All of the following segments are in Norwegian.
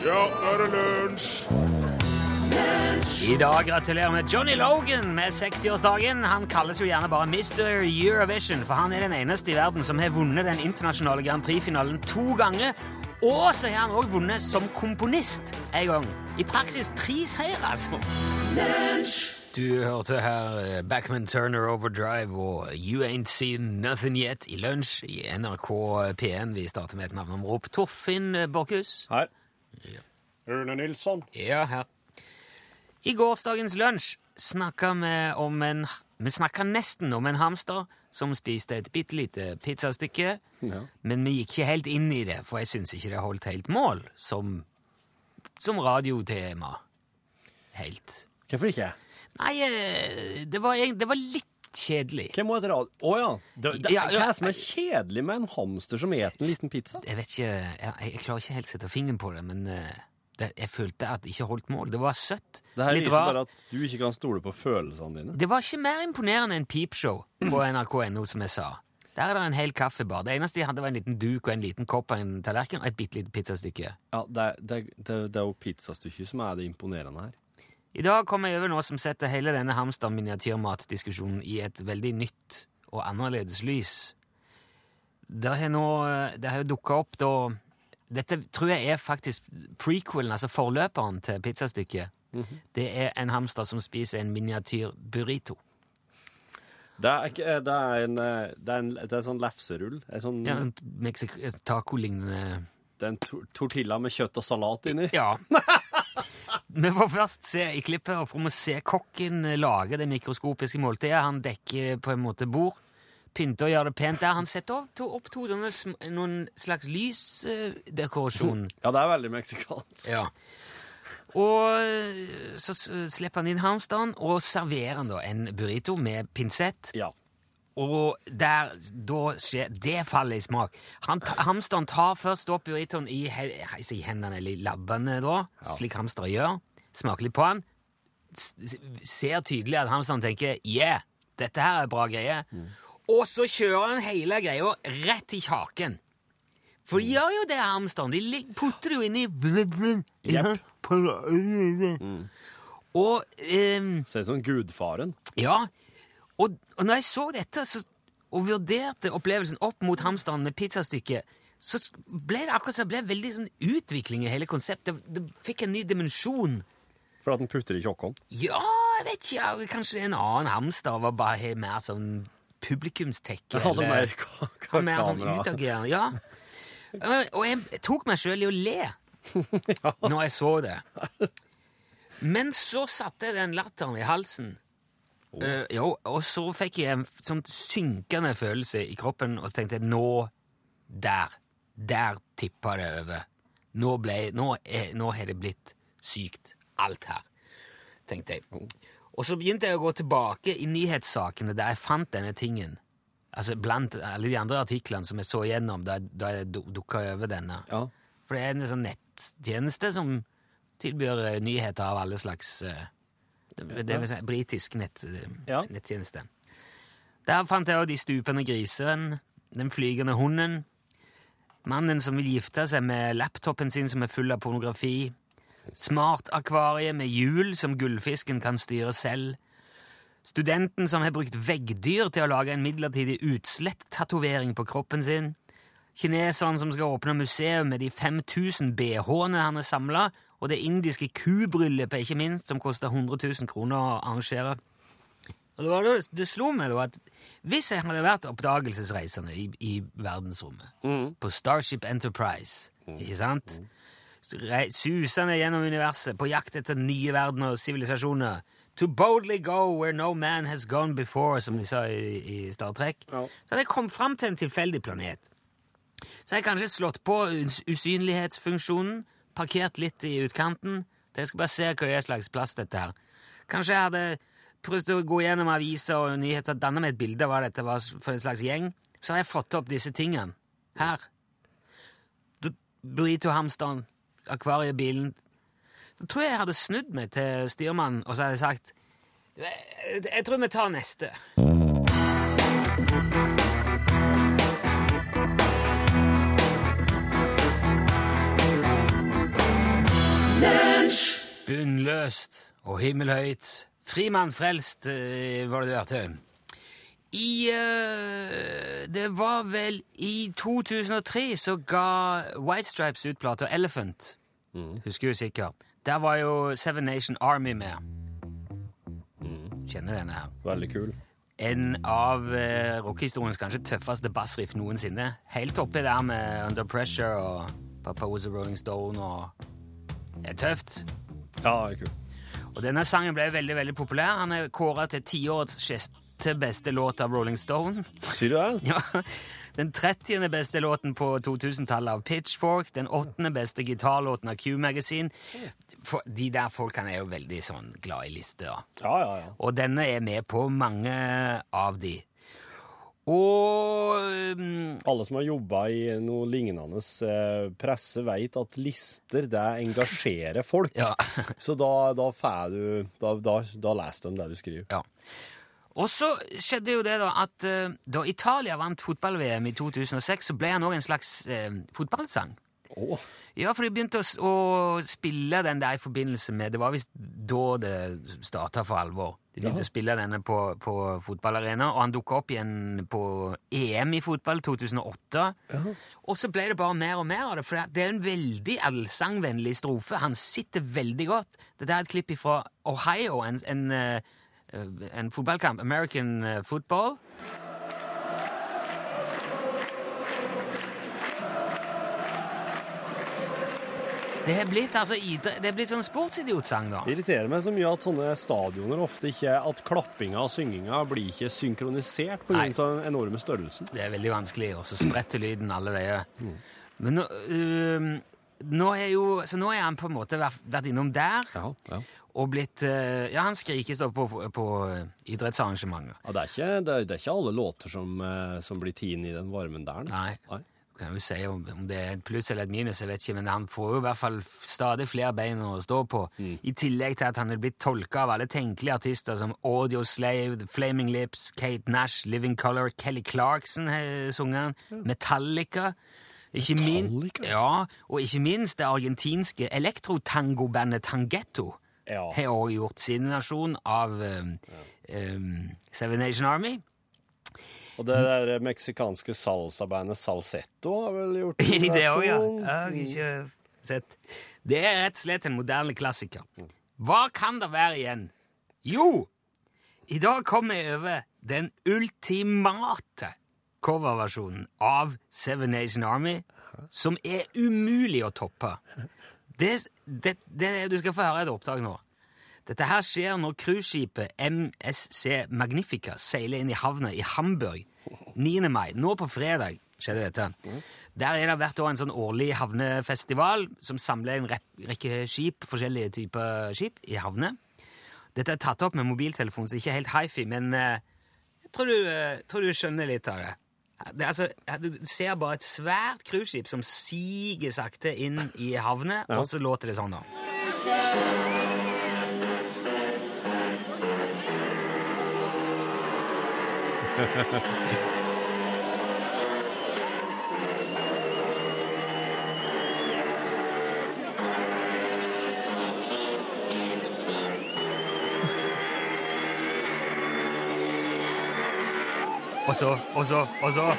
Ja, nå er det lunsj! I dag gratulerer vi Johnny Logan med 60-årsdagen. Han kalles jo gjerne bare Mr. Eurovision, for han er den eneste i verden som har vunnet den internasjonale Grand Prix-finalen to ganger. Og så har han òg vunnet som komponist en gang. I praksis tre seier, altså. Du hørte her eh, Backman Turner Overdrive og You Ain't Seen Nothing Yet i lunsj i NRK P1. Vi starter med et navneomrop. Torfinn Borchhus. Her. Rune Nilsson. Ja, her. I gårsdagens lunsj snakka vi om en Vi snakka nesten om en hamster som spiste et bitte lite pizzastykke, Ja. men vi gikk ikke helt inn i det, for jeg syns ikke det holdt helt mål som, som radiotema. Helt. Hvorfor ikke? Nei, eh, det var, det var litt kjedelig. Hvem var det? Å ja. Det, det, Ja. Hva er som er kjedelig med en hamster som spiser en liten pizza? Jeg vet ikke, jeg, jeg klarer ikke helt å sette fingeren på det, men eh, det, jeg følte at det ikke holdt mål. Det var søtt. Det her viser bare at du ikke kan stole på følelsene dine. Det var ikke mer imponerende enn Peepshow på nrk.no, som jeg sa. Der er det en hel kaffebar. Det eneste de hadde, var en liten duk og en liten kopp og en tallerken og et bitte lite pizzastykke. Ja, det, er- det, det, det er jo pizzastykket som er det imponerende her. I dag kommer jeg over noe som setter hele denne hamster-miniatyrmatdiskusjonen i et veldig nytt og annerledes lys. Det har nå Det har jo dukka opp da Dette tror jeg er faktisk prequelen, altså forløperen til pizzastykket. Det er en hamster som spiser en miniatyr burrito. Det er, ikke, det er en, det er en, det er sånn lefserull. En sånn, Ja, en taco-lignende Det er en tortilla med kjøtt og salat inni. Ja. Vi får først se i klippet, og får vi se kokken lage det mikroskopiske måltidet. Han dekker på en måte bord, pynter og gjør det pent der. Han setter opp to, opp to sånne, noen slags lysdekorasjon. Ja, det er veldig meksikansk. Ja. Og eh, så slipper han inn hamsteren, og serverer han da en burrito med pinsett. Ja. Og der, da skjer Det faller i smak. Han, hamsteren tar først opp burritoen i, i hendene, eller i labbene, da, slik hamstere gjør. Smaker litt på s- Ser tydelig at hamsteren tenker 'yeah, dette her er bra greie'. Og så kjører han hele greia rett i kjaken. For de gjør jo det, hamsteren. De putter det jo inni yep. Og um, Ser ut som gudfaren. Ja, og, og når jeg så dette så, og vurderte opplevelsen opp mot hamsteren med pizzastykket, så ble det akkurat som det veldig sånn utvikling i hele konseptet. Det, fikk en ny dimensjon. For at den putter i tjokkon. Ja, jeg vet ikke, ja, kanskje en annen hamster var bare mer sånn publikumstekke. Ja, hadde eller- mer ka ka mer sånn utagerende. Ja. Eh, Og jeg tok meg sjøl i å le når jeg så det. Men så satte jeg den latteren i halsen. Eh, jo, og så fikk jeg en sånn synkende følelse i kroppen, og så tenkte jeg nå Der. Der tippa det over. Nå, ble, nå, er, nå har det blitt sykt, alt her, tenkte jeg. Og så begynte jeg å gå tilbake i nyhetssakene der jeg fant denne tingen. Altså Blant alle de andre artiklene som jeg så gjennom da, da jeg dukka over denne. Ja. For det er en sånn nettjeneste som tilbyr eh, nyheter av alle slags eh, Det, vil si britisk nett, eh, Ja. nettjeneste. Der fant jeg også De stupende grisene, Den flygende hunden, Mannen som vil gifte seg med laptopen sin som er full av pornografi, Smartakvariet med hjul som gullfisken kan styre selv, Studenten som har brukt veggdyr til å lage en midlertidig utslett-tatovering på kroppen sin, Kineseren som skal åpne museum med de 5000 BH-ene han har samla, og det indiske kubryllupet, ikke minst, som koster 100 000 kroner å arrangere. Og det, var det slo meg da at hvis jeg hadde vært oppdagelsesreisende i, i verdensrommet, på Starship Enterprise, ikke sant? mm. Susende gjennom universet, på jakt etter nye verdener og sivilisasjoner. To boldly go where no man has gone before, som de sa i, i Star Trek. Ja. Så hadde jeg kommet fram til en tilfeldig planet. Så jeg har kanskje slått på usynlighetsfunksjonen, parkert litt i utkanten. Jeg skal bare se hva det er slags plass dette her. Kanskje jeg hadde prøvd å gå gjennom aviser og nyheter, danne meg et bilde av hva dette var for en slags gjeng. Så hadde jeg fått opp disse tingene. Her. Burrito-hamsteren, akvariebilen. Så tror jeg jeg hadde snudd meg til styrmannen, og så hadde jeg sagt jeg, tror vi tar neste. Bunnløst og himmelhøyt. Frimann frelst, eh, var det du hørte. I uh, Det var vel i 2003 så ga White Stripes ut plata Elephant. Husker du sikkert. Der var jo Seven Nation Army med. Kjenner denne her. Veldig kul. En av uh, rockehistoriens kanskje tøffeste bassriff noensinne. Helt oppi der med Under Pressure og Papa Was a Rolling Stone og Det er tøft. Ja, det er kult. Og denne sangen ble veldig veldig populær. Han er kåra til tiårets sjette beste låt av Rolling Stone. Sier du det? Ja, Den 30. beste låten på 2000-tallet av Pitchfork. Den 8. beste gitarlåten av Q-Magazine. For De der folkene er jo veldig sånn glad i lister. Ja, ja, ja. Og denne er med på mange av de. Og um, Alle som har jobba i noe lignende eh, presse, vet at lister det engasjerer folk. Ja. Så da, da får du Da, da, da leser de det du skriver. Ja. Og så skjedde jo det da at eh, da Italia vant fotball-VM i 2006, så ble han òg en slags eh, fotballsang. Oh. Ja, for de begynte å, å spille den der i forbindelse med Det var visst da det starta for alvor. De begynte Jaha. å spille denne på, på fotballarena, og han dukka opp igjen på EM i fotball 2008. Og så ble det bare mer og mer av det, for det er en veldig allsangvennlig strofe. Han sitter veldig godt. Dette er et klipp fra Ohio, en, en, eh, en fotballkamp. American eh, football. Det er blitt altså det er blitt sånn sportsidiotsang, da. Det irriterer meg så mye at sånne stadioner ofte ikke At klappinga og synginga blir ikke synkronisert pga. Den enorme størrelsen. Det er veldig vanskelig, og så spretter lyden alle veier. Men nå, uh, nå er jo Så nå er han på en måte vært, innom der Ja, ja. og blitt øh, Ja, han skrikes da på, på øh, idrettsarrangementer. ja det, er ikke, det, er, det er ikke alle låter som, eh, som blir tatt inn i den varmen der. Nei. Nei. Kan jo si om, om det er et pluss eller et minus, jeg vet ikke, men han får jo i hvert fall stadig flere bein å stå på. I tillegg til at han er blitt tolka av alle tenkelige artister som Audio Slave, The Flaming Lips, Kate Nash, Living Color, Kelly Clarkson har sunget han, Metallica. Ikke min, Metallica? ja, og ikke minst det argentinske elektrotangobandet Tangetto Ja. har også gjort sin versjon av um, um, Seven Nation Army. Og det der meksikanske salsabandet Salsetto har vel gjort en I det òg, ja. versjon. Jeg har ikke sett. Det er rett og slett en moderne klassiker. Hva kan det være igjen? Jo, i dag kom jeg over den ultimate coverversjonen av Seven Nation Army, som er umulig å toppe. Det, det, det, du skal få høre et opptak nå. Dette her skjer når cruiseskipet MSC Magnifica seiler inn i havna i Hamburg 9. mai. Nå på fredag skjedde dette. Der er det hvert år en sånn årlig havnefestival som samler en rekke skip, forskjellige typer skip, i havner. Dette er tatt opp med mobiltelefon, så ikke helt hifi, men eh, jeg tror du, eh, tror du skjønner litt av det. det er altså, du ser bare et svært cruiseskip som siger sakte inn i havnet, og så låter det sånn, da. Og så, og så, og så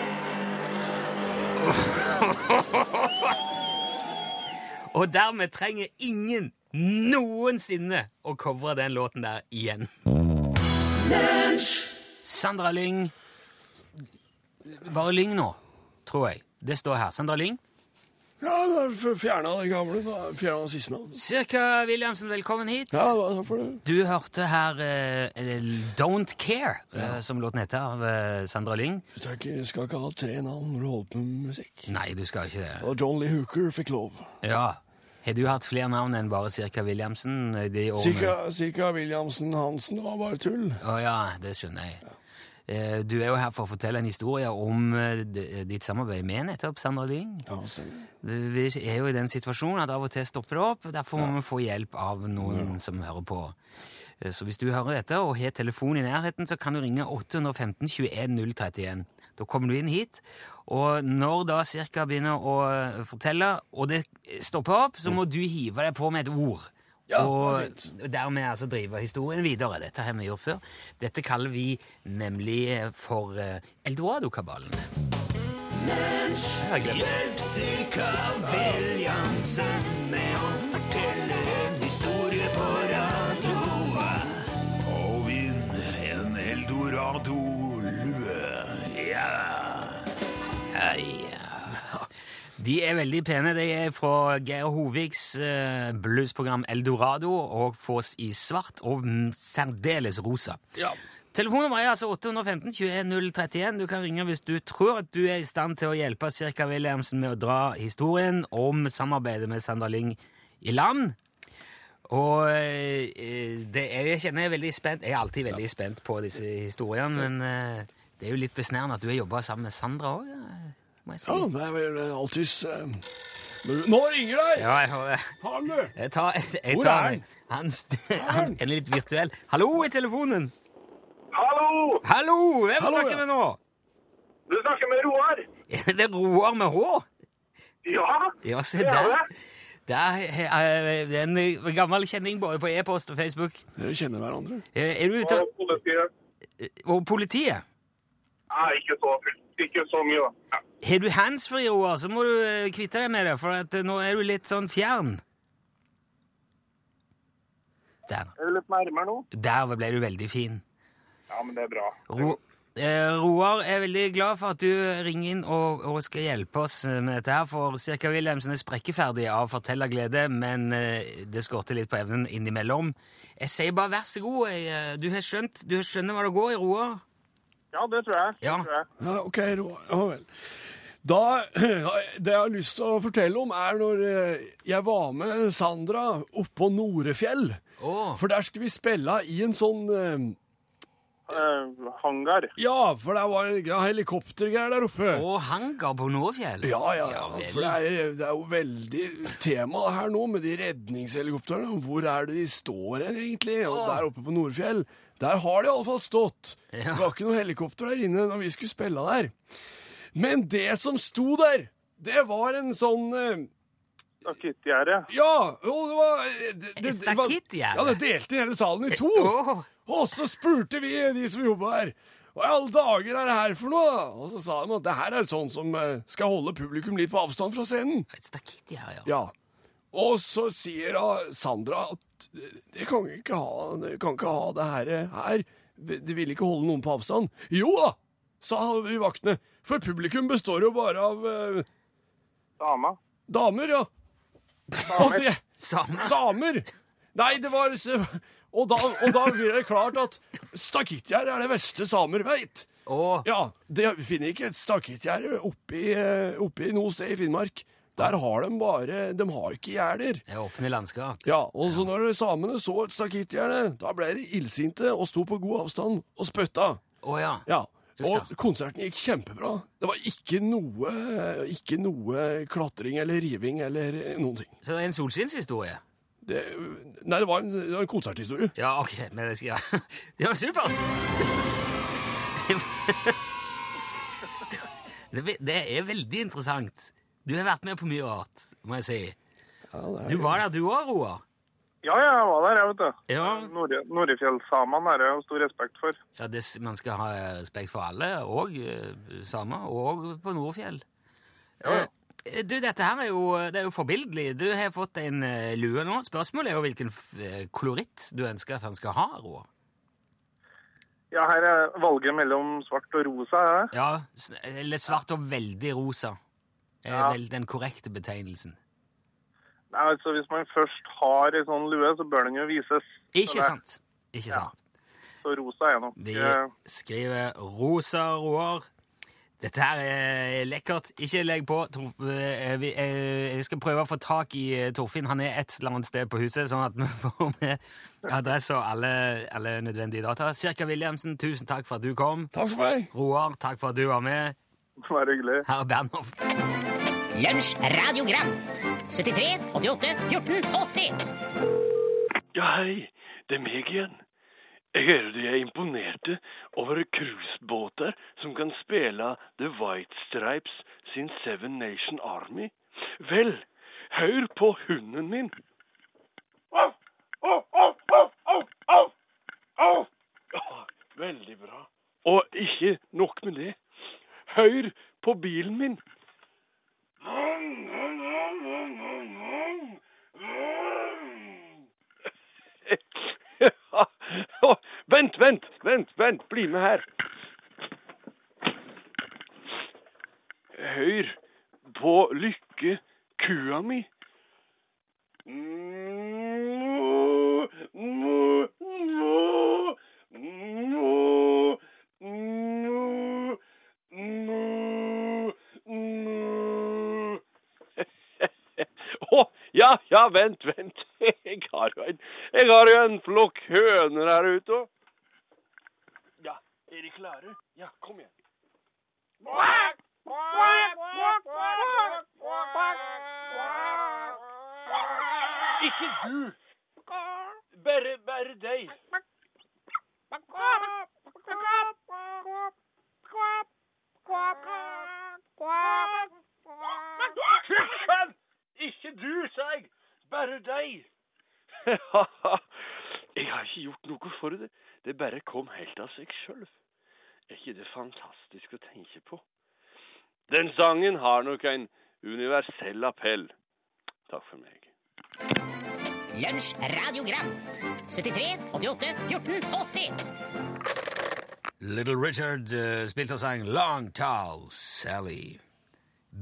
Og dermed trenger ingen noensinne å covre den låten der igjen. Sandra Lyng Bare Lyng nå, tror jeg. Det står her. Sandra Lyng. Ja, fjerna det gamle. Fjerna siste navn. Cirka Williamsen, velkommen hit. Ja, var for det. Du hørte her uh, Don't Care, eh, som låten heter, av uh, Sandra Lyng. Du ikke, skal ikke ha tre navn når du holder på med musikk. Nei, du skal ikke det. Og John Lee Hooker fikk lov. Ja. Har du hatt flere navn enn bare Cirka Williamsen? Sirka De årene? Cirka, cirka Williamsen Hansen var bare tull. Å ja, det skjønner jeg. Ja. Du er jo her for å fortelle en historie om eh, ditt samarbeid med nettopp Sandra Lyng. Ja. Vi er jo i den situasjonen at av og til stopper det opp. Derfor må vi få hjelp av noen som hører på. Eh, Så hvis du hører dette og har telefon i nærheten, så kan du ringe 815 21 031. Da kommer du inn hit. Og når da cirka begynner å eh, fortelle, og det stopper opp, så må du hive deg på med et ord. Ja, og fint. dermed altså drive historien videre. Dette har vi gjort før. Dette kaller vi nemlig for eh, Eldorado-kabalen. Hjelp Cirka Williamsen med å Eldorado-lue. Ja. Ja, ja. De er veldig pene. De er fra Geir Hoviks eh, bluesprogram Eldorado og fås i svart og mm, særdeles rosa. Ja. Telefonnummeret er altså 815 21 031. Du kan ringe hvis du tror at du er i stand til å hjelpe Cirka Williamsen med å dra historien om samarbeidet med Sander Ling i land. Og eh, det er, jeg kjenner jeg er veldig spent Jeg er alltid veldig spent på disse historiene, men eh, det er jo litt besnærende at du har jobba sammen med Sandra òg, må jeg si. Ja, det er vel alltids eh, når du- Nå ringer det! Ja, jeg hører. Ta den, du! Jeg tar, jeg Hvor er han? han? Han er litt virtuell. Hallo i telefonen! Hallo! Hallo! Hvem Hallo, snakker ja. vi nå? Du snakker med Roar. Det er Roar med H. Ja, Ja, se det er der. Det. Er, det er en gammel kjenning både på e-post og Facebook. Dere kjenner hverandre? Er er du ute Og politiet. Og politiet? Nei, ikke så, ikke så mye, da. Ja. Har du handsfree, Roar, så må du eh, kvitte deg med det, for at eh, nå er du litt sånn fjern. Der. Er du litt nærmere nå? Der ble du veldig fin. Ja, men det er bra. Ro eh, Roar er veldig glad for at du ringer inn og, og skal hjelpe oss eh, med dette her, for Cirka Wilhelmsen er sprekkeferdig av fortellerglede, men eh, det skorter litt på evnen innimellom. Jeg sier bare vær så god. Jeg, eh, du har skjønt du har skjønner hva det går i, Roar? Ja, det tror jeg. Ja. Det tror jeg. Ja, ok, Roar. Ja vel. Da, Det jeg har lyst til å fortelle om, er når eh, jeg var med Sandra oppå Norefjell. Oh. For der skulle vi spille i en sånn eh, Eh, hangar. Ja, for det var en helikoptergreier der oppe. Og hangar på Nordfjell? Ja, ja, ja. For det er, det er jo veldig tema her nå med de redningshelikoptrene. Hvor er det de står hen, egentlig? Og der oppe på Nordfjell, der har de iallfall stått. Ja. Det var ikke noe helikopter der inne når vi skulle spille der. Men det som sto der, det var en sånn eh, Stakittgjerde. Ja, og det var det, det, det, var- Stakittgjerde? Ja, det delte hele salen i to. Åh. Og så spurte vi de som jobba her hva i alle dager er det her for noe? Og så sa de at det her er sånn som eh, skal holde publikum litt på avstand fra scenen. Et stakitt, ja, ja. Ja. Og så sier da Sandra at eh, det kan vi ikke ha, det kan ikke ha det her. her. De vil ikke holde noen på avstand. Jo da, sa vi vaktene. For publikum består jo bare av uh, Dama. damer, ja. Samer. det, samer. Nei, det var så- Og da, og da blir det klart at stakittgjerde er det verste samer veit. Oh. Ja, det finner ikke et stakittgjerde oppi, eh, oppi noe sted i Finnmark. Der har de bare De har ikke gjerder. det er åpne landskap. Ja, og så når samene så et stakittgjerde, da ble de illsinte og sto på god avstand og spytta. Oh, ja. Ja. Og konserten gikk kjempebra. Det var ikke noe, ikke noe klatring eller riving eller noen ting. Så det er en solskinnshistorie? Det, nei, det var en, det var en konserthistorie. Ja, ok, men det skal jeg Ja, supert! Det, det er veldig interessant. Du har vært med på mye rart, må jeg si. Ja, Du var der, du òg, Roar? Ja, ja, jeg var der, jeg, vet du. Ja. Nord- Norefjellsamene Jeg det jo stor respekt for. Ja, det, man skal ha respekt for alle, og eh, samer, og på Nordfjell. Ja, ja. Du, dette her er jo, det er jo forbilledlig. Du har fått en eh, lue nå. Spørsmålet er jo hvilken eh, koloritt du ønsker at han skal ha, Roar. Ja, her er valget mellom svart og rosa. Ja. Ja, eller svart og veldig rosa er Ja. vel den korrekte betegnelsen. Nei, altså Hvis man først har ei sånn lue, så bør den jo vises. Ikke sant? Ikke sant. Så rosa er nok Vi eh, skriver rosa Roar. Dette her er lekkert. Ikke legg på. Eh, vi- eh, Jeg skal prøve å få tak i eh, Torfinn. Han er et eller annet sted på huset, sånn at vi får med adresse og alle, alle nødvendige data. Cirka Williamsen, tusen takk for at du kom. Takk for meg. Roar, takk for at du var med. Bare hyggelig. Herr Bernhoft. Lunsj radiogram 73 88 14 80 Ja, hei. Det er meg igjen. Jeg hørte er imponerte over cruisebåter som kan spille The White Stripes sin Seven Nation Army. Vel, hør på hunden min. Veldig bra. Og ikke nok med det. Hør på bilen min. Vent, vent, vent, vent. Bli med her. Hør på Lykke, kua mi. Mo, mo, mo, mo, mo, mo, mo. Å, ja, ja, vent, vent. Har jo en, jeg har jo en flokk høner her ute òg. Ja, er de klare? Ja, kom igjen. Ikke du! Bare, bare deg. Fysj! Ikke du, sa jeg. Bare deg. jeg har ikke gjort noe for det. Det bare kom helt av seg sjøl. Er ikke det fantastisk å tenke på? Den sangen har nok en universell appell. Takk for meg. Lunsj radiogram 73 88 14 80 Little Richard uh, spilte og sang Long Tall Sally.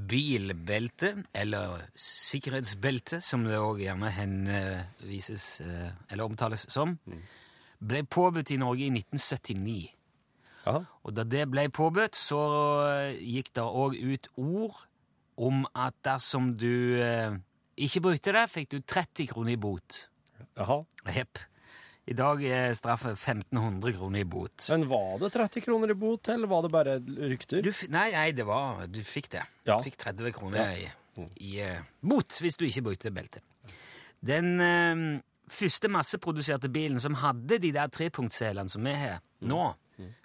Bilbelte, eller sikkerhetsbelte, som det òg gjerne henvises uh, eller omtales som, ble påbudt i Norge i 1979. Jaha. Og da det ble påbudt, så eh, gikk det òg ut ord om at dersom du eh, ikke brukte det, fikk du 30 kroner i bot. Jaha. I dag er straffet 1500 kroner i bot. Men var det 30 kroner i bot, eller var det bare rykter? Nei, nei, det var Du fikk det. Ja. Du fikk 30 kroner i, i uh, bot hvis du ikke brukte beltet. Den uh, første masseproduserte bilen som hadde de der trepunktselene som vi har nå,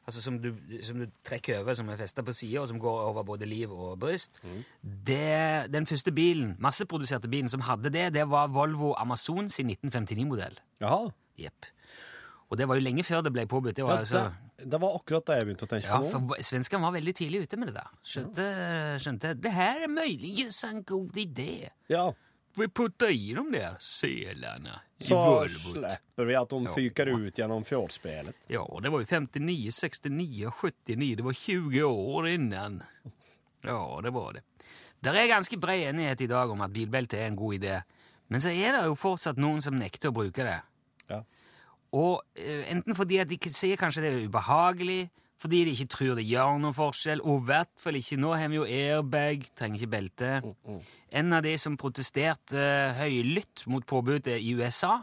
altså som du, som du trekker over, som er festa på sida, og som går over både liv og bryst det, Den første bilen, masseproduserte bilen som hadde det, det var Volvo Amazon sin 1959-modell. Jaha. Jepp. Og det var jo lenge før det ble påbudt. Det Ja, var altså... det, det var akkurat det jeg begynte å tenke Ja, på Ja, for svenskene var veldig tidlig ute med det der. Skjønte, skjønte det her er muligens en god idé. Ja, Vi putta i de der selarna i så Volvo. slipper vi at de fyker ut gjennom fjordspelet. Ja, det var ju 59, 69 79. Det var 20 år innan. Ja, det var det. Det er ganske bred enighet i dag om at bilbelte er en god idé. Men så er det jo fortsatt noen som nekter å bruke det. Ja. Og eh, enten fordi at de ser kanskje det er ubehagelig, fordi de ikke tror det gjør noen forskjell, og i hvert fall ikke nå har vi jo airbag, trenger ikke belte. En av de som protesterte uh, høylytt mot påbudet i USA,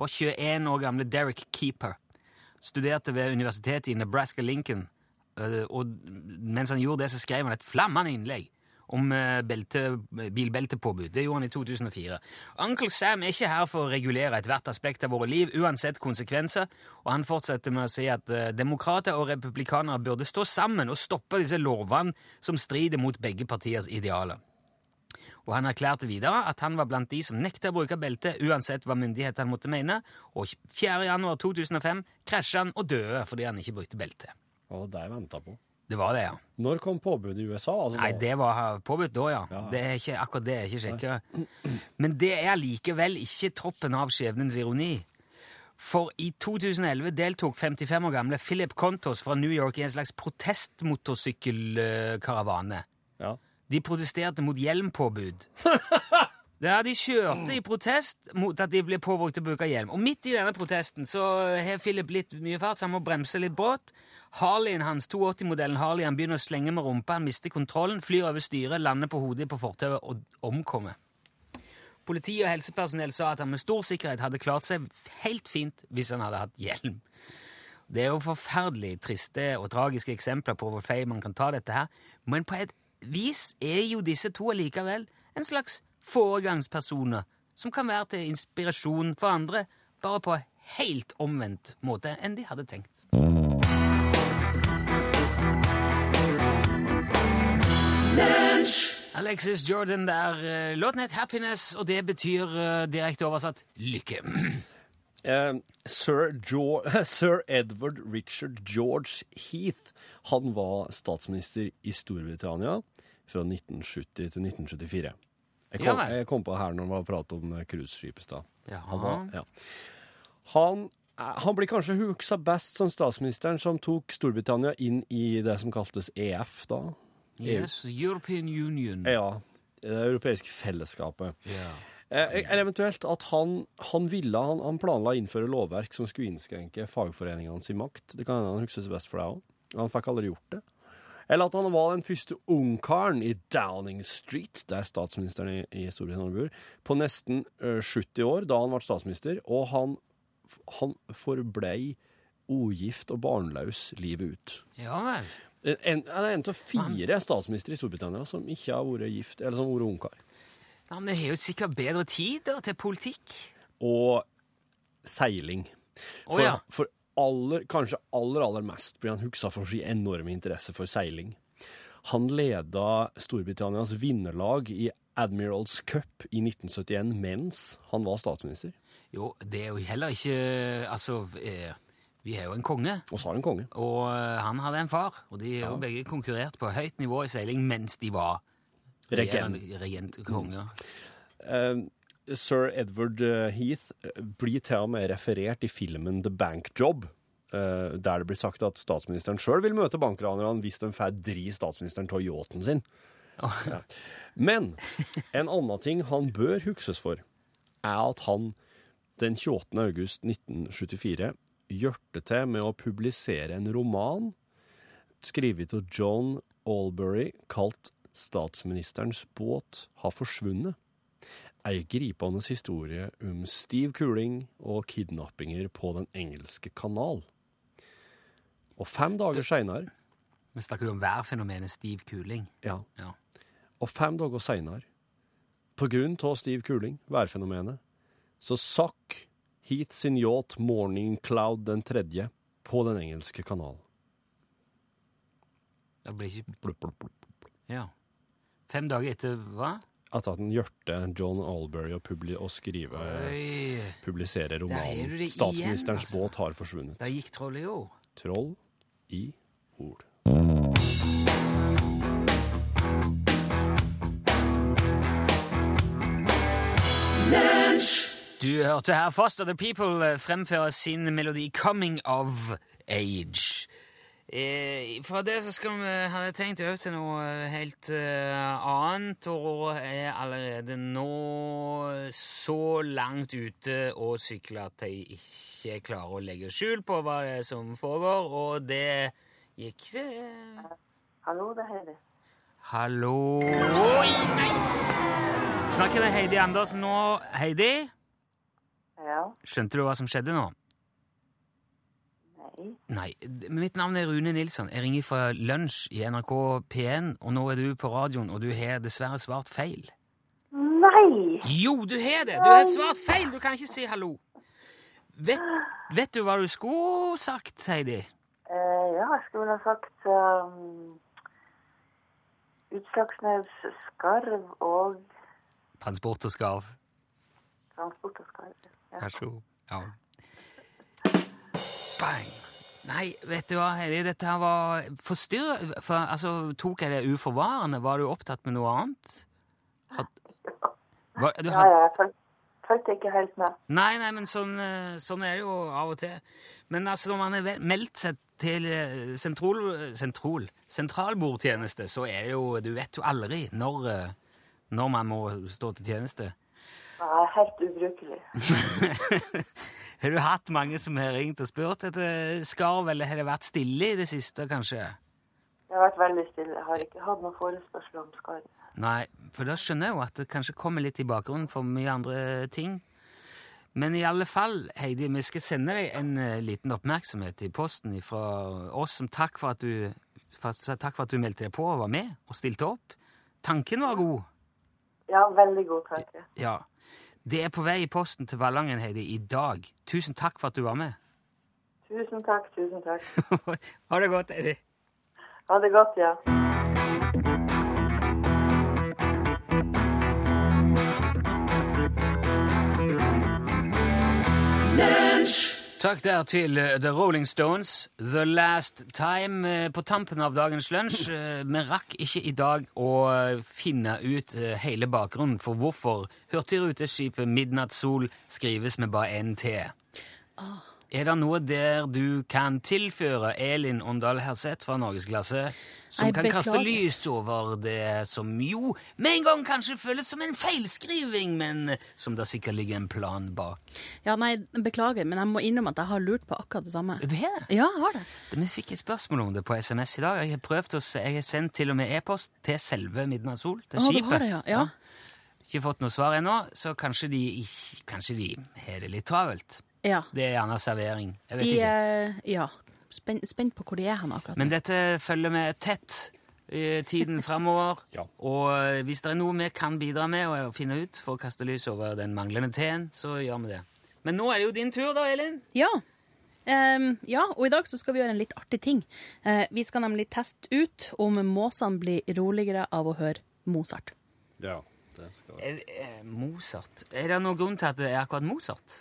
var 21 år gamle Derek Keeper. Studerte ved universitetet i Nebraska-Lincoln, Uh, og mens han gjorde det, så skrev han et flammende innlegg om eh, belte, bilbeltepåbud. Det gjorde han i 2004. Uncle Sam er ikke her for å regulere ethvert aspekt av våre liv, uansett konsekvenser, og han fortsetter med å si at eh, demokrater og republikanere burde stå sammen og stoppe disse lovene som strider mot begge partiers idealer. Og han erklærte videre at han var blant de som nekta å bruke belte uansett hva myndighetene måtte mene, og 4. januar 2005 krasja han og døde fordi han ikke brukte belte. Var det venta på. Det var det, ja. Når kom påbudet i USA? Altså, Nei, det var påbudt da, ja. Ja. Det er ikke, akkurat det er ikke sjekka. Men det er likevel ikke toppen av skjebnens ironi. For i 2011 deltok 55 år gamle Philip Contos fra New York i en slags protestmotorsykkelkaravane. Ja. De protesterte mot hjelmpåbud. Ja, De kjørte i protest mot at de ble påbrukt til å bruke hjelm. Og midt i denne protesten så har Philip litt mye fart, så han må bremse litt brått. Harleyen hans, 280-modellen Harleyen, begynner å slenge med rumpa, han mister kontrollen, flyr over styret, lander på hodet på fortauet og omkommer. Politi og helsepersonell sa at han med stor sikkerhet hadde klart seg helt fint hvis han hadde hatt hjelm. Det er jo forferdelig triste og tragiske eksempler på hvor feil man kan ta dette her, men på et vis er jo disse to allikevel en slags foregangspersoner som kan være til inspirasjon for andre, bare på helt omvendt måte enn de hadde tenkt. Alexis Jordan der. eh, Låten het Happiness, og det betyr eh, direkte oversatt lykke. Eh, Sir, Sir Edward Richard George Heath han var statsminister i Storbritannia fra 1970 til 1974. Jeg kom, jeg kom på det her når det var prat om cruiseskip i stad. Han, ja. han, han blir kanskje huska best som statsministeren som tok Storbritannia inn i det som kaltes EF da. Yes, European Union. Ja, det europeiske fellesskapet. Yeah. Eh, Eller eventuelt at han, han ville, han, han planla å innføre lovverk som skulle innskrenke fagforeningene sin makt. Det kan hende han huskes best for deg òg. Han fikk aldri gjort det. Eller at han var den første ungkaren i Downing Street, der statsministeren i, i Storbritannia bor, på nesten ø, 70 år da han ble statsminister, og han, han forblei ugift og barnløs livet ut. ja vel. En, han er en av fire statsministre i Storbritannia som ikke har vært gift, eller som har vært ungkar. Ja, men det har jo sikkert bedre tid da, til politikk. og seiling. For, For, ja. for aller, kanskje aller, aller mest blir han huska for sin enorme interesse for seiling. Han leda Storbritannias vinnerlag i Admirals Cup i 1971 mens han var statsminister. Jo, det er jo heller ikke Altså, eh, vi har jo en konge, Og så har han konge. og eh, han hadde en far. Og de har jo begge konkurrert på høyt nivå i seiling mens de var Regent. regentkonger. Eh, Sir Edward eh, Heath blir til og med referert i filmen The Bank Job, der det blir sagt at statsministeren sjøl vil møte bankranerne hvis de får dri statsministeren av yachten sin. Ja. Men en annen ting han bør hukses for, er at han den 28. august 1974 gjørte til med å publisere en roman skrevet av John Albury kalt 'Statsministerens båt har forsvunnet'. Ei gripende historie om stiv kuling og kidnappinger på Den engelske kanal. Og fem dager seinere Vi snakker du om værfenomenet stiv kuling. ja, Ja. Og fem dager seinere, på grunn av stiv kuling, værfenomenet, så sakk Heath sin yacht Morning Cloud den tredje på Den engelske kanal. Det blir ikke blup, blup, blup. Ja. Fem dager etter hva? At han gjørte John Albury å, publi å skrive Oi. publisere er romanen 'Statsministerens igjen, altså. båt har forsvunnet'. Der gikk trollet jo. Troll i ord. Du hørte her Foster the People eh, fremføre sin melodi 'Coming of Age'. Eh, fra det så skal vi, hadde jeg tenkt over til noe eh, helt eh, annet, og er allerede nå så langt ute og sykler at jeg ikke klarer å legge skjul på hva det er som foregår, og det gikk eh, Hallo, det er Heidi. Hallo Oi, nei! Snakker med Heidi Andersen nå. Heidi? Ja. Skjønte du hva som skjedde nå? Nei. Nei. Mitt navn er Rune Nilsson. Jeg ringer fra Lunsj i NRK P1, og nå er du på radioen, og du har dessverre svart feil. Nei! Jo, du har det! Du har svart feil! Du kan ikke si hallo. Vet, vet du hva du skulle sagt, Heidi? Uh, ja, jeg skulle ha sagt um, Utslagsnes skarv og Transport og skarv. transport og skarv. Ja. Vær så god. Ja. Bang! Nei, vet du hva, Heidi, dette her var forstyrr... For, altså, tok jeg det uforvarende? Var du opptatt med noe annet? Had, var, du ja, had, ja, jeg fulgte ikke helt med. Nei, nei, men sånn, eh, sånn er det jo av og til. Men altså, når man har meldt seg til eh, sentrol, sentrol, sentralbordtjeneste, så er det jo Du vet jo aldri når, eh, når man må stå til tjeneste. Er helt ubrukelig. Har du hatt mange som har ringt og spurt etter skarv, eller har det vært stille i det siste, kanskje? Jeg har vært veldig stille. Jeg har ikke hatt noen forespørsel om skarv. Nei, for da skjønner jeg jo at det kanskje kommer litt i bakgrunnen for mye andre ting. Men i alle fall, Heidi, vi skal sende deg en eh, liten oppmerksomhet i posten fra oss som takk for at du, for, takk for at du meldte deg på og var med og stilte opp. Tanken var god. Ja, veldig god tanke. Ja. Det er på vei i posten til Ballangen, Heidi, i dag. Tusen takk for at du var med. Tusen takk, tusen takk. ha det godt, Heidi. Ha det godt, ja. Takk der til eh, The Rolling Stones, The Last Time, eh, på tampen av dagens lunsj. Eh, Vi rakk ikke i dag å eh, finne ut eh, hele bakgrunnen for hvorfor hurtigruteskipet Midnattssol skrives med bare én T. Er det noe der du kan tilføre Elin Åndal Herseth fra Norgesklasse, som Jeg kan kaste lys over det som jo med en gang kanskje føles som en feilskriving, men som det sikkert ligger en plan bak? Ja, nei, beklager, men jeg må innrømme at jeg har lurt på akkurat det samme. Du har det? Ja, jeg har det. Vi fikk et spørsmål om det på SMS i dag. Jeg har prøvd å se, jeg har sendt til og med e-post til selve Midnattssol, til Å, du har det, ja. ja. Ikke fått noe svar ennå, så kanskje de, kanskje de har det litt travelt. Ja. Det er gjerne servering. Jeg vet De ikke. er ja, spent, spent på hvor de er hen akkurat Men dette følger vi tett i tiden framover. Ja. Og eh, hvis det er noe vi kan bidra med og finne ut for å kaste lys over den manglende T-en, så gjør vi det. Men nå er det jo din tur, da, Elin. Ja. Um, ja, og i dag så skal vi gjøre en litt artig ting. Uh, vi skal nemlig teste ut om måsene blir roligere av å høre Mozart. Ja, det skal Er, er Mozart Er det noen grunn til at det er akkurat Mozart?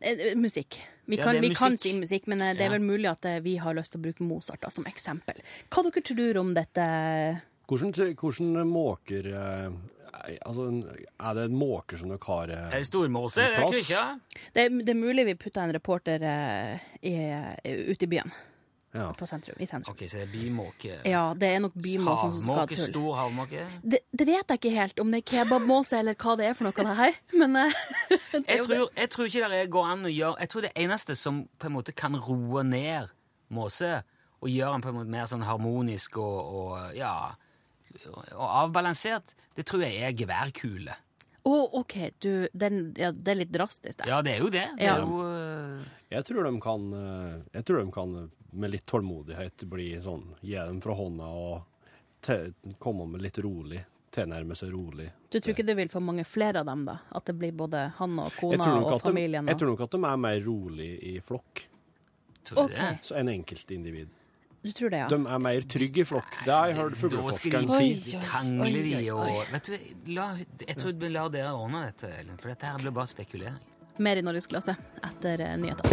Eh, eh, musikk. Vi kan, er vi kan si musikk, men eh, det er vel mulig at vi har lyst til å bruke Mozart da, som eksempel. Hva dere tror om dette? Hvordan, hvordan måker Altså, er det en måker som dere har Er det stormåse? Det er ikke? Det, det er mulig vi putter en reporter uh, i, ute i byen. Ja. På sentrum, I sentrum. Ok, så det er bymåke. Ja, det er nok bymåsen som skal tulle. Havmåke, stor havmåke. Det, det vet jeg ikke helt, om det er kebabmåse eller hva det er for noe, det her. Men eh, det er Jeg jo det. tror, jeg tror ikke det går an å gjøre Jeg tror det eneste som på en måte kan roe ned måse, og gjøre den på en måte mer sånn harmonisk og, og ja og avbalansert, det tror jeg er geværkule. Å, OK, du, den, ja, det er litt drastisk, det. Ja, det er jo det. det Ja. er jo, øh, Jeg tror de kan eh, Jeg tror de kan eh, med litt tålmodighet bli sånn Gi dem fra hånda og te, komme med litt rolig. Tilnærme seg rolig. Du tror ikke det vil få mange flere av dem, da? At det blir både han og kona og familien? de, jeg tror nok at de er mer rolig i flokk tror du det? så enn enkeltindivid. Du tror det, ja? De er mer trygge i flokk. Det har jeg hørt fugleforskeren si. Oi, og. Vet du, la, Jeg tror vi lar dere ordne dette, Ellen, for dette her blir bare spekulering. Mer i norgesklasse etter eh, nyheter.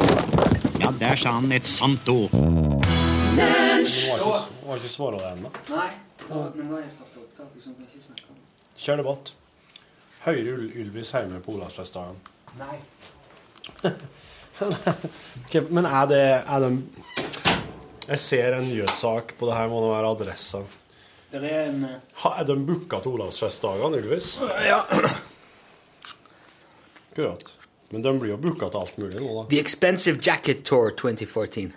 Ja, der sa han et sant ord. Du har ikke, ikke svara det ennå. Nei, men nå har jeg startet opptak, så kan jeg ikke snakke om Kjør debatt. Høyre Ul Ylvis hjemme på Olavsfestdagen. Nei. Ok, men er det, er de Jeg ser en nyhetssak på det her, må det være adressa. Det er en Ha, er de booka til Olavsfestdagene, Ylvis? Ja. Akkurat. Men de blir jo booka til alt mulig nå, da. The Expensive Jacket Tour 2014.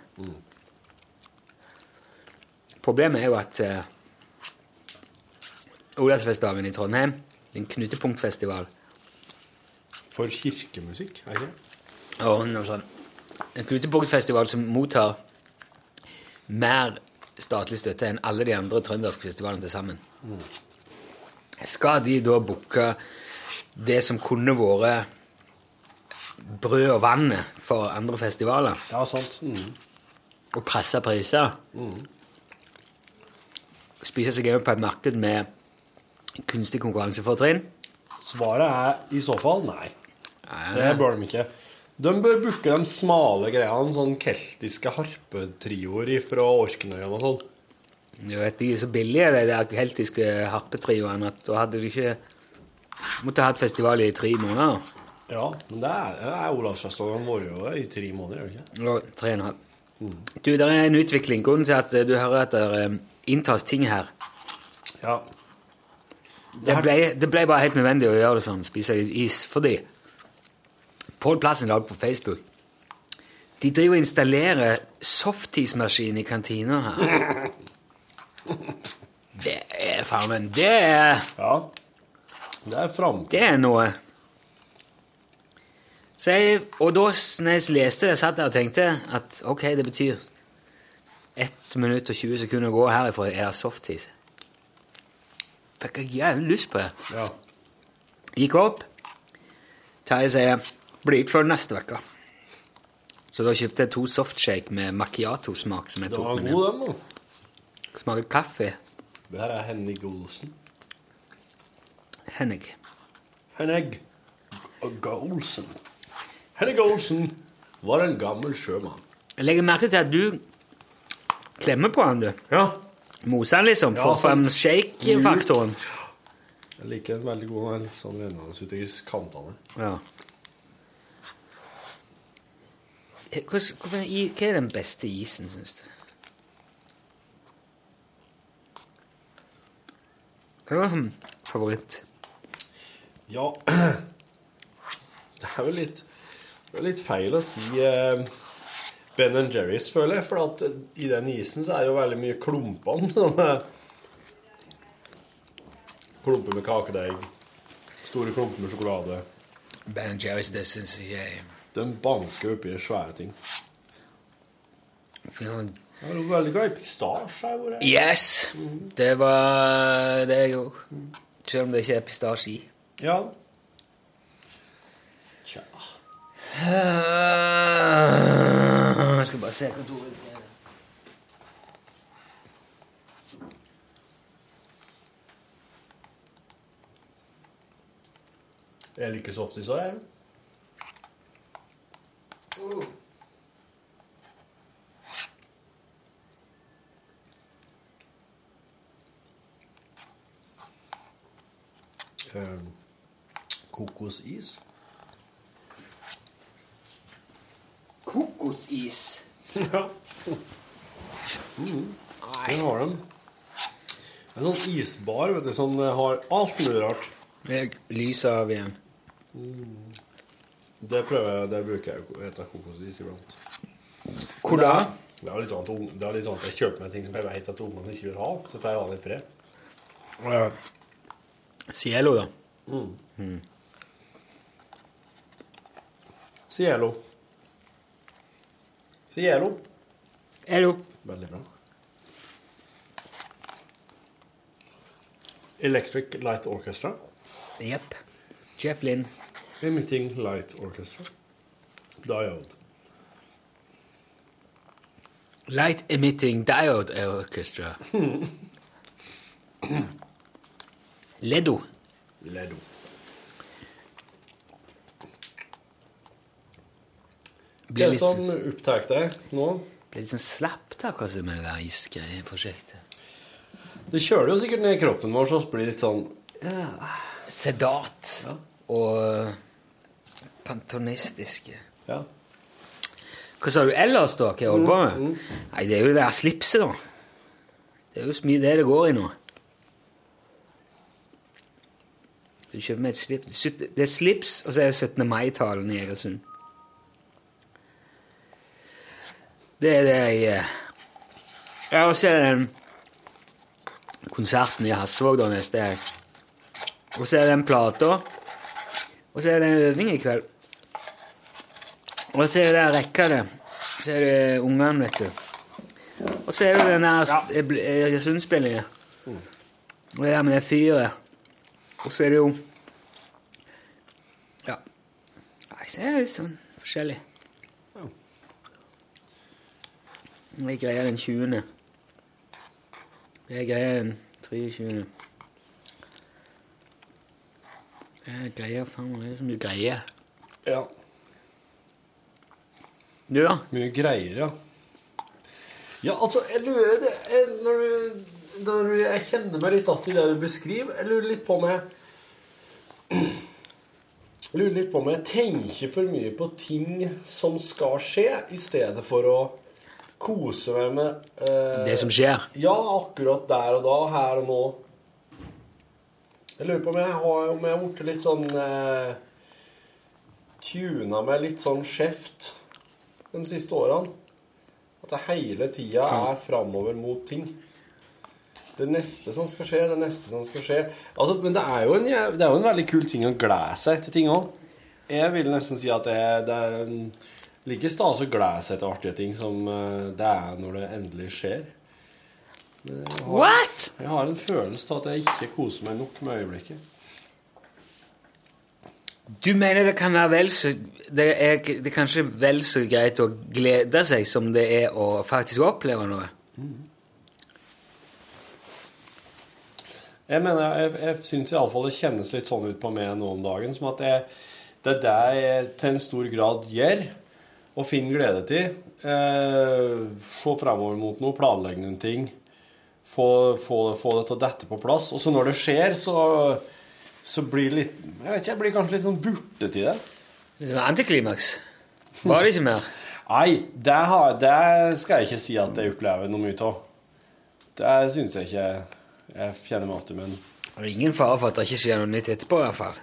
Problemet er jo at uh, Olavsfestdagen i Trondheim, en knutepunktfestival For kirkemusikk, er det ikke? og noe sånn, En knutepunktfestival som mottar mer statlig støtte enn alle de andre trønderske festivalene til sammen. Skal de da booke det som kunne vært brød og vann for andre festivaler? Ja, sant. Mm. og presse priser. Spise seg inn på et marked med kunstig konkurransefortrinn. Svaret er i så fall nei. Nei, Det bør de ikke. De bør booke de smale greiene, sånn keltiske harpetrioer fra Orknøyene og sånn. Du vet, De er så billige, de der keltiske harpetrioene, at da hadde de ikke måtte ha hatt festival i tre måneder. Ja, men det er, det er Olavsfestdagen vår jo i tre måneder, er det ikke? Ja, tre og en halv. Du, det er en utvikling. Grunnen til at eh, du hører at det eh, inntas ting her Ja. Det ble, det ble bare helt nødvendig å gjøre det sånn, spise is, fordi Pål Plassen la det på Facebook De driver og installerer softismaskin i kantina her. Det er faen meg Det er Ja. Det er framtid. Det er noe. Så jeg, og da når jeg leste det, satt jeg og tenkte at ok, det betyr 1 minutt og 20 sekunder å gå herifra er det softis. Fikk jeg jævlig lyst på det. Ja. Gikk opp. Terje sier blir ikke før neste uke. Så da kjøpte jeg to softshake med macchiato-smak. som jeg tok med god, den, da. Smaker kaffe. Det her er Henning Olsen. Henning. Henning Olsen. Henning Olsen. Var en gammel sjømann. Jeg legger merke til at du klemmer på han, du. Ja. Moser han liksom, for å få frem shake-faktoren. Jeg liker en veldig god. en sånn rennende ut i kantene. Ja. Eh, Hva er den beste isen, syns du? Hva er din favoritt? Ja Det er jo litt, det er litt feil å si eh, Ben Jerry's, føler jeg. For at i den isen så er det jo veldig mye klumpene som er Klumper med kakedeig. Store klumper med sjokolade. Ben Jerry's, det syns jeg De banker oppi svære ting. Ja, Jeg jo veldig glad i pistasje. Yes! Det var det jeg òg. Selv om det ikke er pistasje i. Ja. Tja. Jeg skal bare se hva Toril skrev. Jeg liker softis òg, jeg. Eh, kokosis. Kokosis. Ja. Mm. Det har de. En sånn isbar vet du, som har alt mulig rart. Jeg lyser av igjen. Det prøver jeg, det bruker jeg å hete kokosis iblant. Hvor da? Det er litt sånn at, det er litt sånn at jeg kjøper meg ting som jeg vet at ungene ikke vil ha, så får jeg ha det i fred. Cielo, da. Mm. Cielo. Cielo. Cielo. Veldig bra. Electric Light Orchestra. Jepp. Jeff Lynn. Emitting Light Orchestra. Diode. Light Emitting Diode Orchestra. Ledo. Ledo. Blir litt, som opptar deg nå? blir litt sånn slapp da, kanskje, med det der isgreieprosjektet. Det kjøler jo sikkert ned i kroppen vår, så blir litt sånn Sedat. Og pantonistiske. Ja. Hva sa du ellers, da? Hva jeg holder på med? Nei, det er jo det der slipset, da. Det er jo så mye det det går i nå. Du kjøper meg et slips Det er slips, og så er det 17. mai-talen i Egersund. Det er det jeg eh, Ja, og så er det den konserten i Hasvåg da neste helg. Og så er det den plata. Og så er det en øving i kveld. Og så er det der rekka det. Så er det ungene, vet du. Og så er det den der sp- eh. Og det der med det fyret. Og så er det jo Ja. Nei, så er det litt sånn forskjellig. Jeg greier den 20. Jeg greier den 23. Jeg greier faen meg så mye greier. Ja. Du, da? Mye greier, ja. Ja, altså, jeg lurer jeg, når, du, når du, Jeg kjenner meg litt igjen i det du beskriver. Jeg lurer litt på om jeg jeg lurer litt på om jeg tenker for mye på ting som skal skje, i stedet for å kose meg med eh, Det som skjer. Ja, akkurat der og da, her og nå. Jeg lurer på om jeg har om jeg blitt litt sånn eh, Tuna meg litt sånn skjevt de siste årene. At det hele tida er framover mot ting. Det neste som skal skje, det neste som skal skje. Altså, men det er, jo en, det er jo en veldig kul ting å glede seg til ting òg. Jeg vil nesten si at det, det er en like stas å glede seg til artige ting som eh, det er når det endelig skjer. Jeg har- What? Jeg har en følelse av at jeg ikke koser meg nok med øyeblikket. Du mener det kan være vel så det er, det er kanskje vel så greit å glede seg som det er å faktisk oppleve noe? Jeg mener, jeg, jeg syns iallfall det kjennes litt sånn ut på meg nå om dagen, som at jeg, det er det jeg til en stor grad gjør. Å finne glede til. Eh, se fremover mot noe, planlegge noen ting. Få, få, få det til å dette på plass. Og så når det skjer, så, så blir det litt Jeg vet ikke, jeg blir kanskje litt sånn burte til det. Litt sånn antiklimaks. Var det ikke mer? Nei, det, har, det skal jeg ikke si at jeg opplever noe mye av. Det syns jeg ikke jeg kjenner meg igjen med. Det er ingen fare for at det ikke skjer noe nytt etterpå, i hvert fall.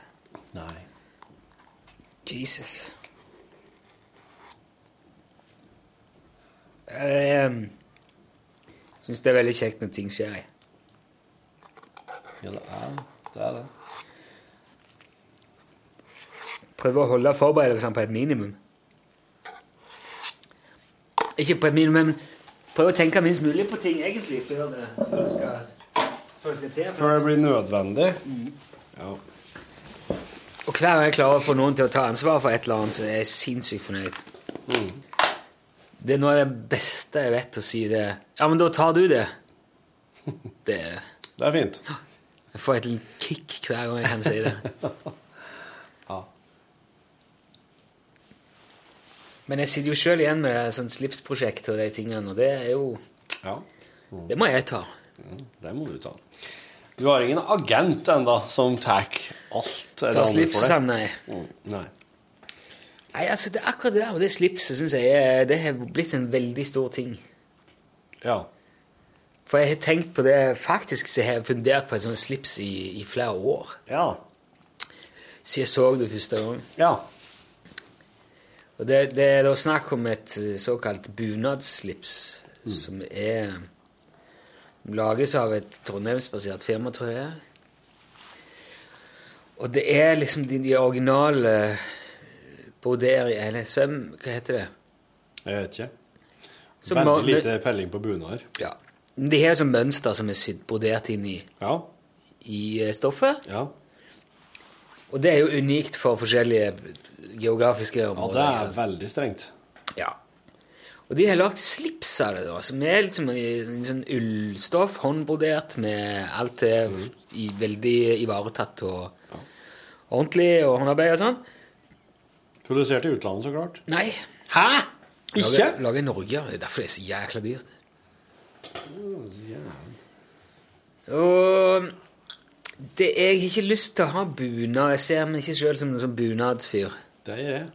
Nei. Jesus. Jeg syns det er veldig kjekt når ting skjer. jeg. Ja, det er det. Er det. Prøve å holde forberedelsene på et minimum. Ikke på et minimum, men prøve å tenke minst mulig på ting egentlig før det, før det, skal, før det skal til. Før det blir nødvendig. Ja. Og hver gang jeg klarer å få noen til å ta ansvar for et eller annet, så er jeg sinnssykt fornøyd. Det er noe av det beste jeg vet å si det. Ja, men da tar du det. Det, Det er fint. Jeg får et lite kick hver gang jeg kan si det. Ja. Men jeg sitter jo sjøl igjen med sånn slipsprosjekt og de tingene, og det er jo Ja. Det må jeg ta. Det må du ta. Du har ingen agent ennå som tar alt det andre for slipsene, deg? nei. Mm, Nei. Nei, altså, det akkurat det der med det slipset syns jeg er, det har blitt en veldig stor ting. Ja. For jeg har tenkt på det Faktisk så jeg har fundert på et sånt slips i, i flere år. Ja. Siden jeg så det første gang. Ja. Og det, det er da snakk om et eh, såkalt bunadsslips, som er Lages av et trondheimsbasert firma, tror jeg. Og det er liksom de, de originale broderi... Eller søm... Hva heter det? Jeg vet ikke. Så Veldig må- lite pelling på bunader. Ja. De har sånn mønster som er sydd brodert inn i, Ja. i eh, stoffet. Ja. Og det er jo unikt for forskjellige geografiske områder. ja, det er sant? veldig strengt. Ja. Og de har lagd slips av det, da, som er liksom en sånn ullstoff, håndbrodert, med alt det i, veldig ivaretatt og ordentlig, og håndarbeid og sånn. Produsert i utlandet, så klart. Nei. Hæ? Ikke? Lager i Norge. Det er derfor det er så jækla dyrt. Og det, jeg har ikke lyst til å ha bunad. Jeg ser meg ikke sjøl som en sånn bunadsfyr. Det er jeg.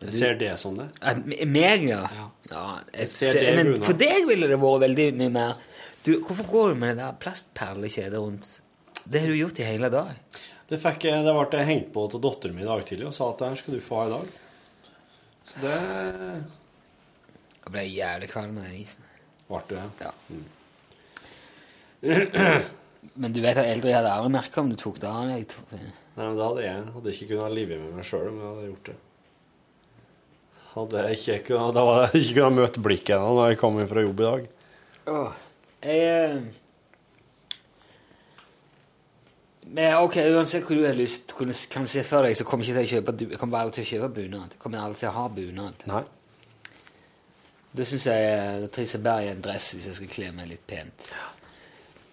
Jeg ser det som det. At Meg, ja? ja jeg Jeg ser ser, det men bunad. for deg ville det vært veldig mye mer du, Hvorfor går du med det der plastperlekjedet rundt? Det har du gjort i hele dag. Det fikk det ble hengt på til datteren min i dag tidlig og sa at det her skal du få ha i dag. Så det Jeg ble jævlig kvalm av den isen. ble det. Ja. Men du vet at eldre hadde merka om du tok det av deg. Nei, men det hadde jeg hadde ikke kunnet live med meg sjøl om jeg hadde gjort det. Hadde jeg ikke kunnet, da hadde jeg ikke kunnet møte blikket ennå når jeg kom inn fra jobb i dag. Jeg eh, Men ok, uansett hvor du har lyst, kan se for deg, så kommer jeg ikke til å kjøpe du- kommer aldri til å kjøpe bunad. Kommer aldri til å ha bunad. Nei. Da syns jeg Da trives jeg bedre i en dress hvis jeg skal kle meg litt pent.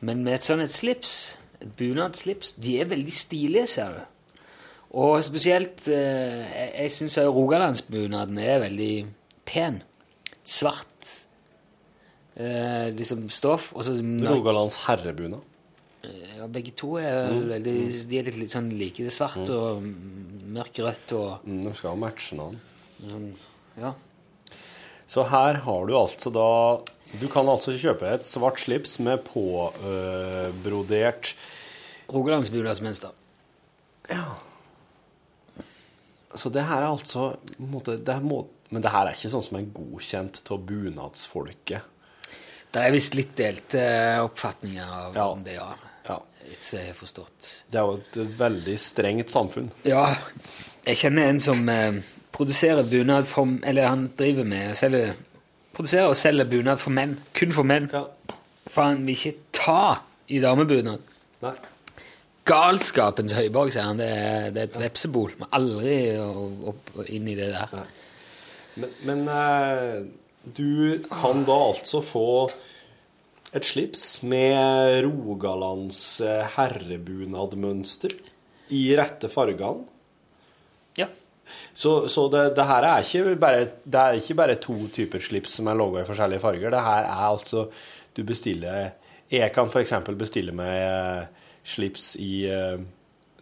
Men med et sånt et slips, et bunadsslips, de er veldig stilige, ser du. Og spesielt eh, Jeg, jeg syns rogalandsbunaden er veldig pen. Svart eh, liksom stoff. Og så Rogalands herrebunad. Ja, begge to er Mm, veldig De er litt, litt sånn like. Det er svart Mm. og mørkrødt og Mm, de skal matche noen. sånn, Ja. Så her har du altså da Du kan altså kjøpe et svart slips med påbrodert Rogalandsbunadsmønster. Så det her er altså måte, det er må, Men det her er ikke sånn som er godkjent av bunadsfolket. Det er visst litt delte oppfatninger av om det, ja. Ja. Det jeg har forstått. Det er jo et veldig strengt samfunn. Ja, jeg kjenner en som eh, produserer bunad for Eller han driver med selger, Produserer og selger bunad for menn. Kun for menn. For han vil ikke ta i damebunad. Nei. Galskapens høyborg, sier han. Det er, det er et vepsebol. Må aldri opp, og inn i det der. Men, men eh, du kan da altså få et slips med Rogalands eh, herrebunadmønster i rette fargene. Ja. Så, så det, det her er ikke bare Det er ikke bare to typer slips som er laga i forskjellige farger. Det her er altså Du bestiller Jeg kan f.eks. bestille meg eh, slips i eh,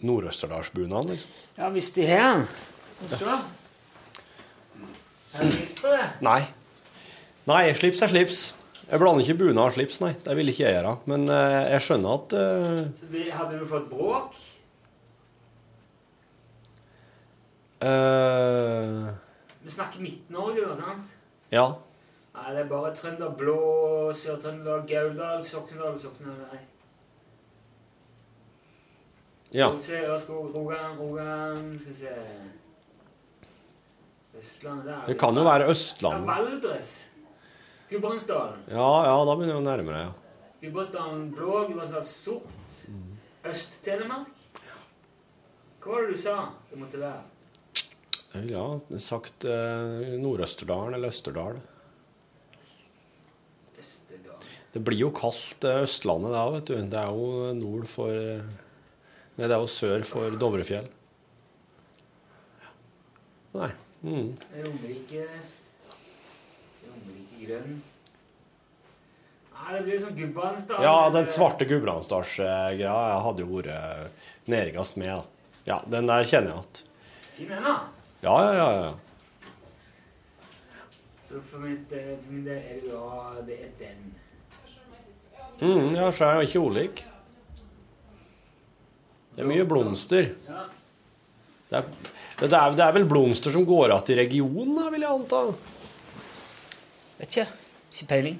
Nord-Østerdalsbunaden, liksom. Ja, hvis de har den. Se. Har du lyst på det? Nei. Nei, slips er slips. Jeg blander ikke bunad og slips, nei. Det vil ikke jeg gjøre. Men eh, jeg skjønner at eh, Vi- Hadde du fått bråk? eh, Vi snakker Midt-Norge, da, sant? Ja. Nei, det er bare Trønder Blå, Sør-Trøndelag, Gauldal, Sokndal, Sokndal Nei. Ja. Se, Ørskog, Rogaland, Rogaland Skal vi se Østlandet der. Det kan jo være Ja, Østlandet. Valdres. Gudbrandsdalen. Ja, ja, da begynner vi å nærme deg, ja. Gudbrandsdalen blå, Gudbrandsdalen sort. Øst-Telemark. Hva var det du sa det måtte være? Jeg ville ha sagt eh, Nord-Østerdalen eller Østerdal. Østerdal. Det blir jo kalt eh, Østlandet da, vet du. Det er jo nord for eh, Nei, det er jo sør for Dovrefjell. Nei. Mm. Romerike grønn. Nei, det blir sånn Gudbrandsdalen. Ja, den svarte Gudbrandsdalsgreia jeg hadde jo vært nærmest med, da. Ja, den der kjenner jeg at Fin den, da. Ja, ja, ja. ja. Så for eh, for min del er det da Det er den. Mm, ja, så er jeg ikke ulik. Det er mye blomster. Ja. Det er, det, er, det er vel blomster som går igjen i regionen, vil jeg anta. Vet ikke. Ikke peiling.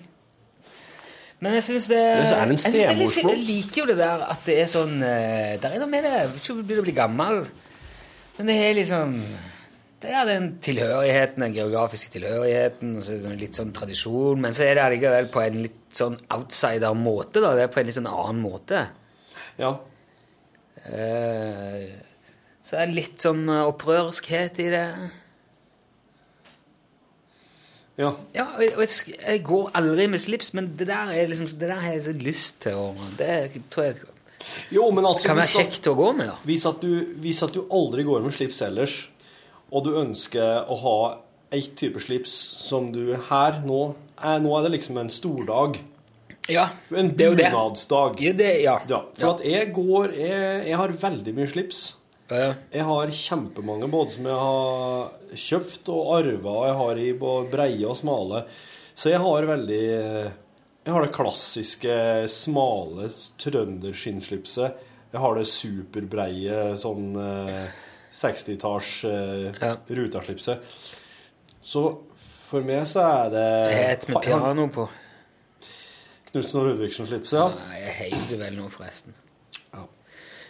Men jeg syns det er det det er litt fint. Jeg liker jo det der at det er sånn eh, Der er noe med det. Ikke begynner å bli gammel. Men det er liksom Det er den tilhørigheten, den geografiske tilhørigheten, og så er det litt sånn tradisjon. Men så er det allikevel på en litt sånn outsider-måte, da. Det er på en litt sånn annen måte. Ja. Eh, så er det litt sånn eh, opprørskhet i det. Ja. Ja, og jeg, jeg, går aldri med slips, men det der, er liksom, det der har jeg så lyst til. å det tror jeg Jo, men altså kan være kjekt å gå med. da. Hvis at, du, hvis at du aldri går med slips ellers, og du ønsker å ha ett type slips som du her nå er, Nå er det liksom en stordag. Ja, En bunadsdag. Ja, ja. ja. For Ja. at jeg går jeg, jeg har veldig mye slips. Ja, ja. Jeg har kjempemange, både som jeg har kjøpt og arva, og jeg har i både breie og smale. Så jeg har veldig Jeg har det klassiske, smale trønderskinnslipset. Jeg har det superbreie sånn eh, 60-talls eh, rutaslipset. Så for meg så er det Et med piano på. Knutsen og Ludvigsen-slipset, ja. Nei, jeg det vel nå, forresten.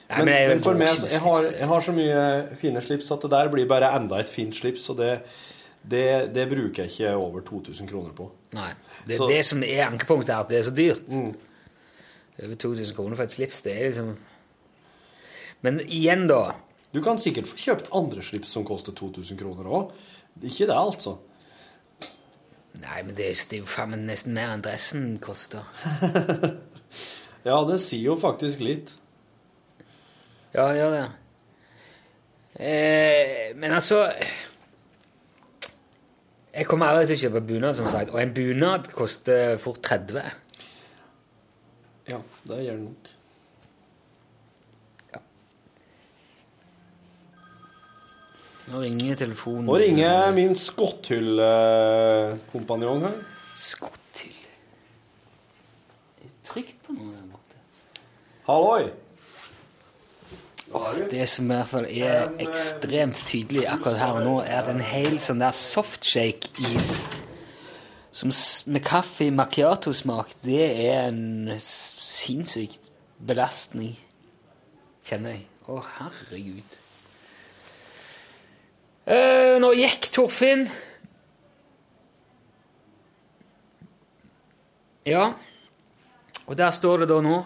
Nei, Men, men men for meg, jeg har, jeg har så mye fine slips at det der blir bare enda et fint slips, og det, det, det bruker jeg ikke over 2000 kroner på. Nei. Det Så- det som er ankepunktet, er at det er så dyrt. Over 2000 kroner for et slips, det er liksom Men igjen, da. Du kan sikkert få kjøpt andre slips som koster 2000 kroner òg. Ikke det, altså. Nei, men det er jo faen nesten mer enn dressen koster. Ja, det sier jo faktisk litt. Ja, gjør det. Eh, men altså Jeg kommer aldri til å kjøpe bunad, som sagt. Og en bunad koster fort 30. Ja, det gjør det nok. Nå ringer telefonen. Nå ringer min skotthyllkompanjong her. Skotthyll Trygt på noe der borte. Halloi! Det som i hvert fall er ekstremt tydelig akkurat her og nå, er at en hel sånn der softshake-is som med kaffe macchiato-smak, det er en sinnssyk belastning, kjenner jeg. Å, herregud. Uh, nå gikk Torfinn. Ja, og der står det da nå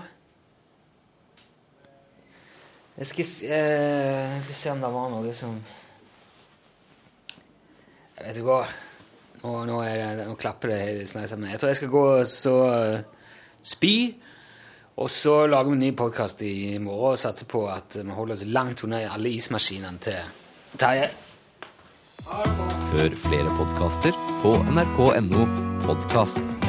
Jeg skal, eh, jeg skal se om det var noe som Jeg vet ikke hva. Nå, nå, det, nå klapper det snart sammen. Jeg tror jeg skal gå og så eh, spy. Og så lager vi en ny podkast i morgen og satser på at vi holder oss langt unna alle ismaskinene til Terje. Hør flere podkaster på nrk.no podkast.